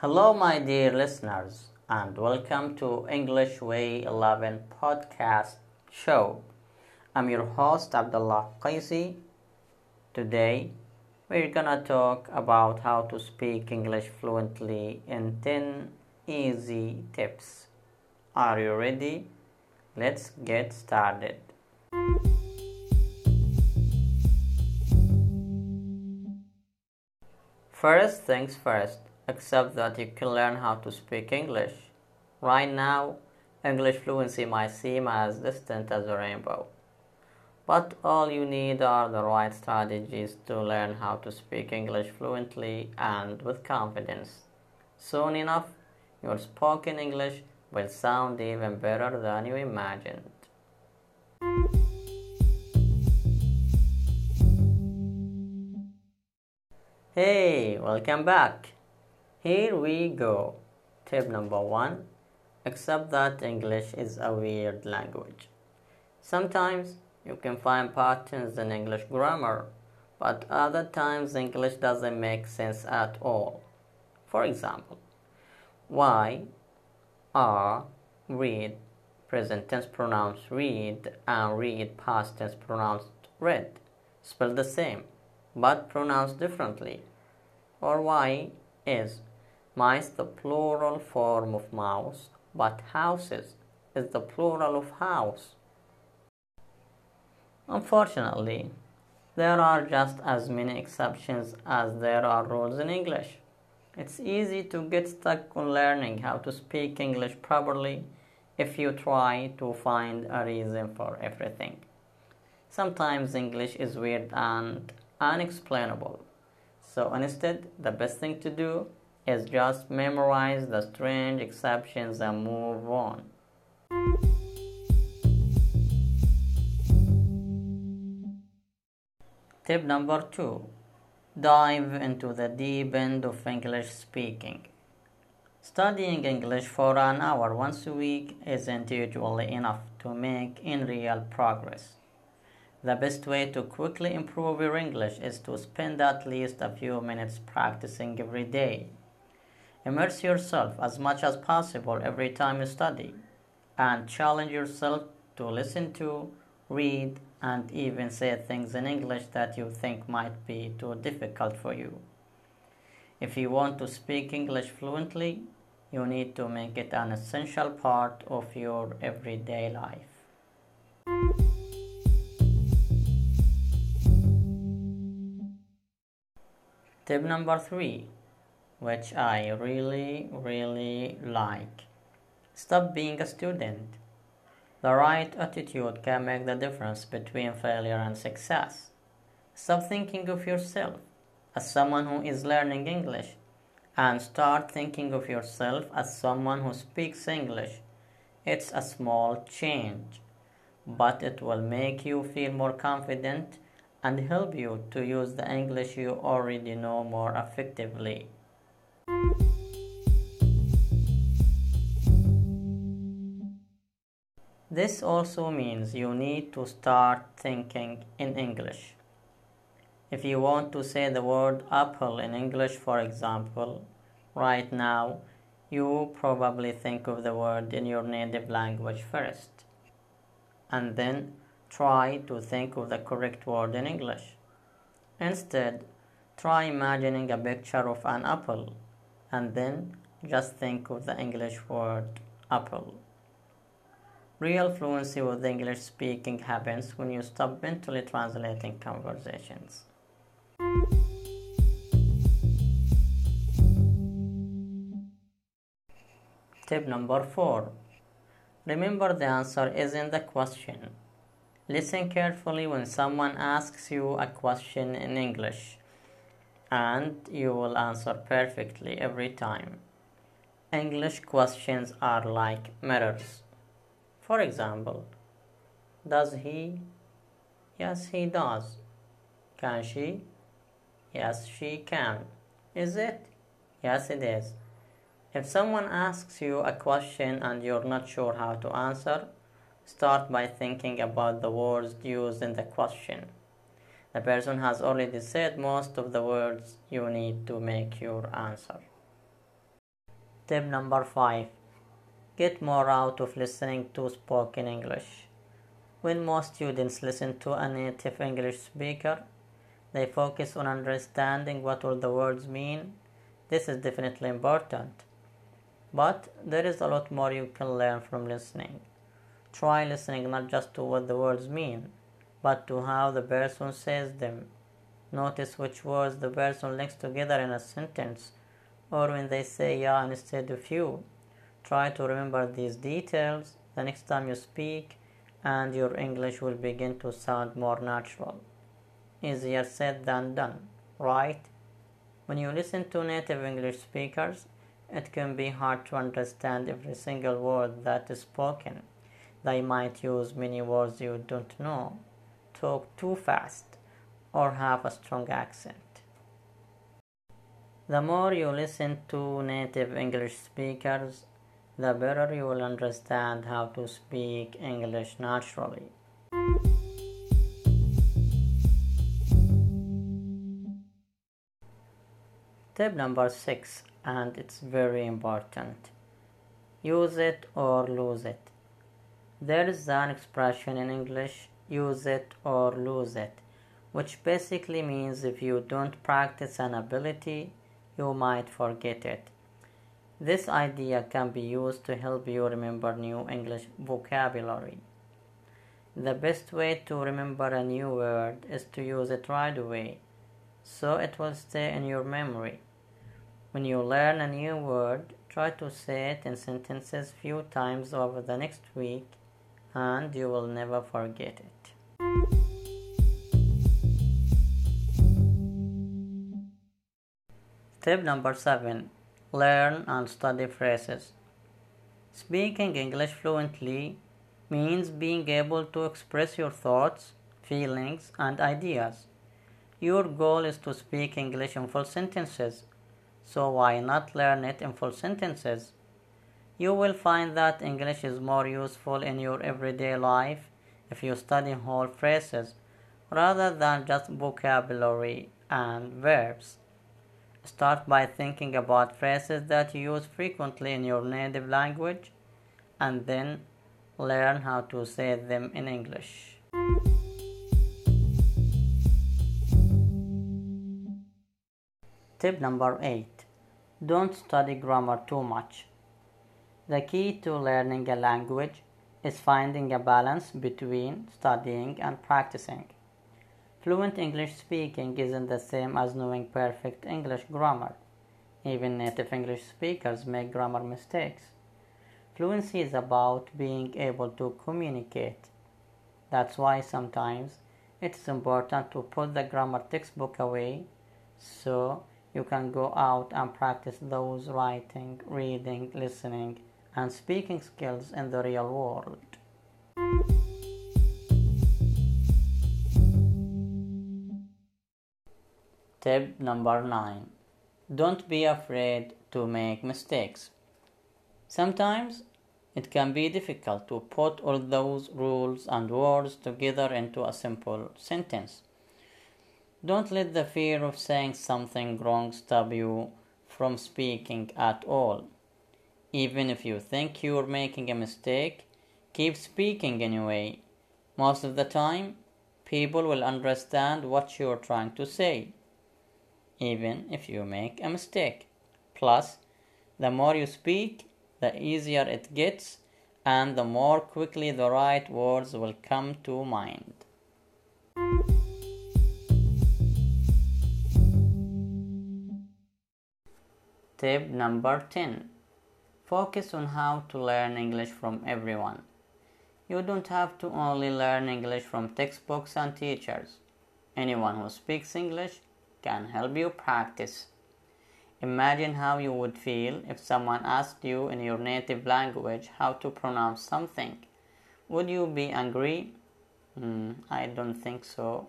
Hello, my dear listeners, and welcome to English Way 11 podcast show. I'm your host, Abdullah Qaisi. Today, we're gonna talk about how to speak English fluently in 10 easy tips. Are you ready? Let's get started. First things first, accept that you can learn how to speak English. Right now, English fluency might seem as distant as a rainbow. But all you need are the right strategies to learn how to speak English fluently and with confidence. Soon enough, your spoken English will sound even better than you imagined. Hey, welcome back. Here we go. Tip number one accept that English is a weird language. Sometimes you can find patterns in English grammar, but other times English doesn't make sense at all. For example, why are read present tense pronounced read and read past tense pronounced read spelled the same but pronounced differently. Or why is mice the plural form of mouse, but houses is the plural of house? Unfortunately, there are just as many exceptions as there are rules in English. It's easy to get stuck on learning how to speak English properly if you try to find a reason for everything. Sometimes English is weird and unexplainable. So instead, the best thing to do is just memorize the strange exceptions and move on. Tip number two dive into the deep end of English speaking. Studying English for an hour once a week isn't usually enough to make in real progress. The best way to quickly improve your English is to spend at least a few minutes practicing every day. Immerse yourself as much as possible every time you study and challenge yourself to listen to, read, and even say things in English that you think might be too difficult for you. If you want to speak English fluently, you need to make it an essential part of your everyday life. Tip number three, which I really, really like stop being a student. The right attitude can make the difference between failure and success. Stop thinking of yourself as someone who is learning English and start thinking of yourself as someone who speaks English. It's a small change, but it will make you feel more confident and help you to use the English you already know more effectively. This also means you need to start thinking in English. If you want to say the word apple in English, for example, right now, you probably think of the word in your native language first, and then try to think of the correct word in English. Instead, try imagining a picture of an apple and then just think of the English word apple. Real fluency with English speaking happens when you stop mentally translating conversations. Tip number four Remember the answer is in the question. Listen carefully when someone asks you a question in English, and you will answer perfectly every time. English questions are like mirrors. For example, does he? Yes, he does. Can she? Yes, she can. Is it? Yes, it is. If someone asks you a question and you're not sure how to answer, Start by thinking about the words used in the question. The person has already said most of the words you need to make your answer. Tip number 5 Get more out of listening to spoken English. When most students listen to a native English speaker, they focus on understanding what all the words mean. This is definitely important. But there is a lot more you can learn from listening. Try listening not just to what the words mean, but to how the person says them. Notice which words the person links together in a sentence, or when they say yeah instead of you. Try to remember these details the next time you speak, and your English will begin to sound more natural. Easier said than done, right? When you listen to native English speakers, it can be hard to understand every single word that is spoken. They might use many words you don't know, talk too fast, or have a strong accent. The more you listen to native English speakers, the better you will understand how to speak English naturally. Tip number six, and it's very important use it or lose it. There is an expression in English use it or lose it, which basically means if you don't practice an ability, you might forget it. This idea can be used to help you remember new English vocabulary. The best way to remember a new word is to use it right away, so it will stay in your memory. When you learn a new word, try to say it in sentences few times over the next week and you will never forget it. Tip number 7 Learn and study phrases. Speaking English fluently means being able to express your thoughts, feelings, and ideas. Your goal is to speak English in full sentences so why not learn it in full sentences? You will find that English is more useful in your everyday life if you study whole phrases rather than just vocabulary and verbs. Start by thinking about phrases that you use frequently in your native language and then learn how to say them in English. Tip number 8 don't study grammar too much. The key to learning a language is finding a balance between studying and practicing. Fluent English speaking isn't the same as knowing perfect English grammar. Even native English speakers make grammar mistakes. Fluency is about being able to communicate. That's why sometimes it's important to put the grammar textbook away so you can go out and practice those writing, reading, listening, and speaking skills in the real world. Tip number 9 Don't be afraid to make mistakes. Sometimes it can be difficult to put all those rules and words together into a simple sentence. Don't let the fear of saying something wrong stop you from speaking at all. Even if you think you're making a mistake, keep speaking anyway. Most of the time, people will understand what you're trying to say, even if you make a mistake. Plus, the more you speak, the easier it gets, and the more quickly the right words will come to mind. Tip number 10 Focus on how to learn English from everyone. You don't have to only learn English from textbooks and teachers. Anyone who speaks English can help you practice. Imagine how you would feel if someone asked you in your native language how to pronounce something. Would you be angry? Mm, I don't think so.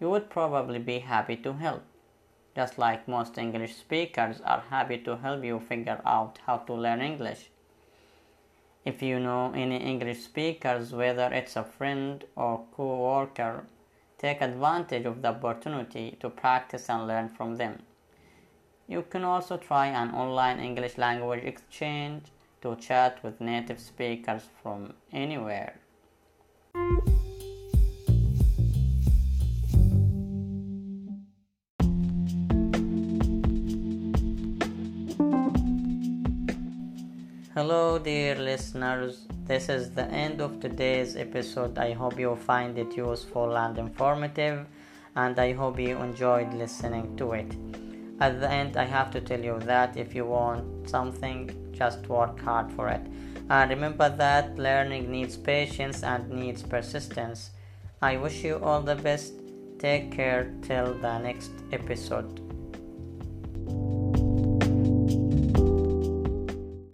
You would probably be happy to help just like most English speakers are happy to help you figure out how to learn English. If you know any English speakers, whether it's a friend or co-worker, take advantage of the opportunity to practice and learn from them. You can also try an online English language exchange to chat with native speakers from anywhere. Hello, dear listeners. This is the end of today's episode. I hope you find it useful and informative, and I hope you enjoyed listening to it. At the end, I have to tell you that if you want something, just work hard for it. And remember that learning needs patience and needs persistence. I wish you all the best. Take care till the next episode.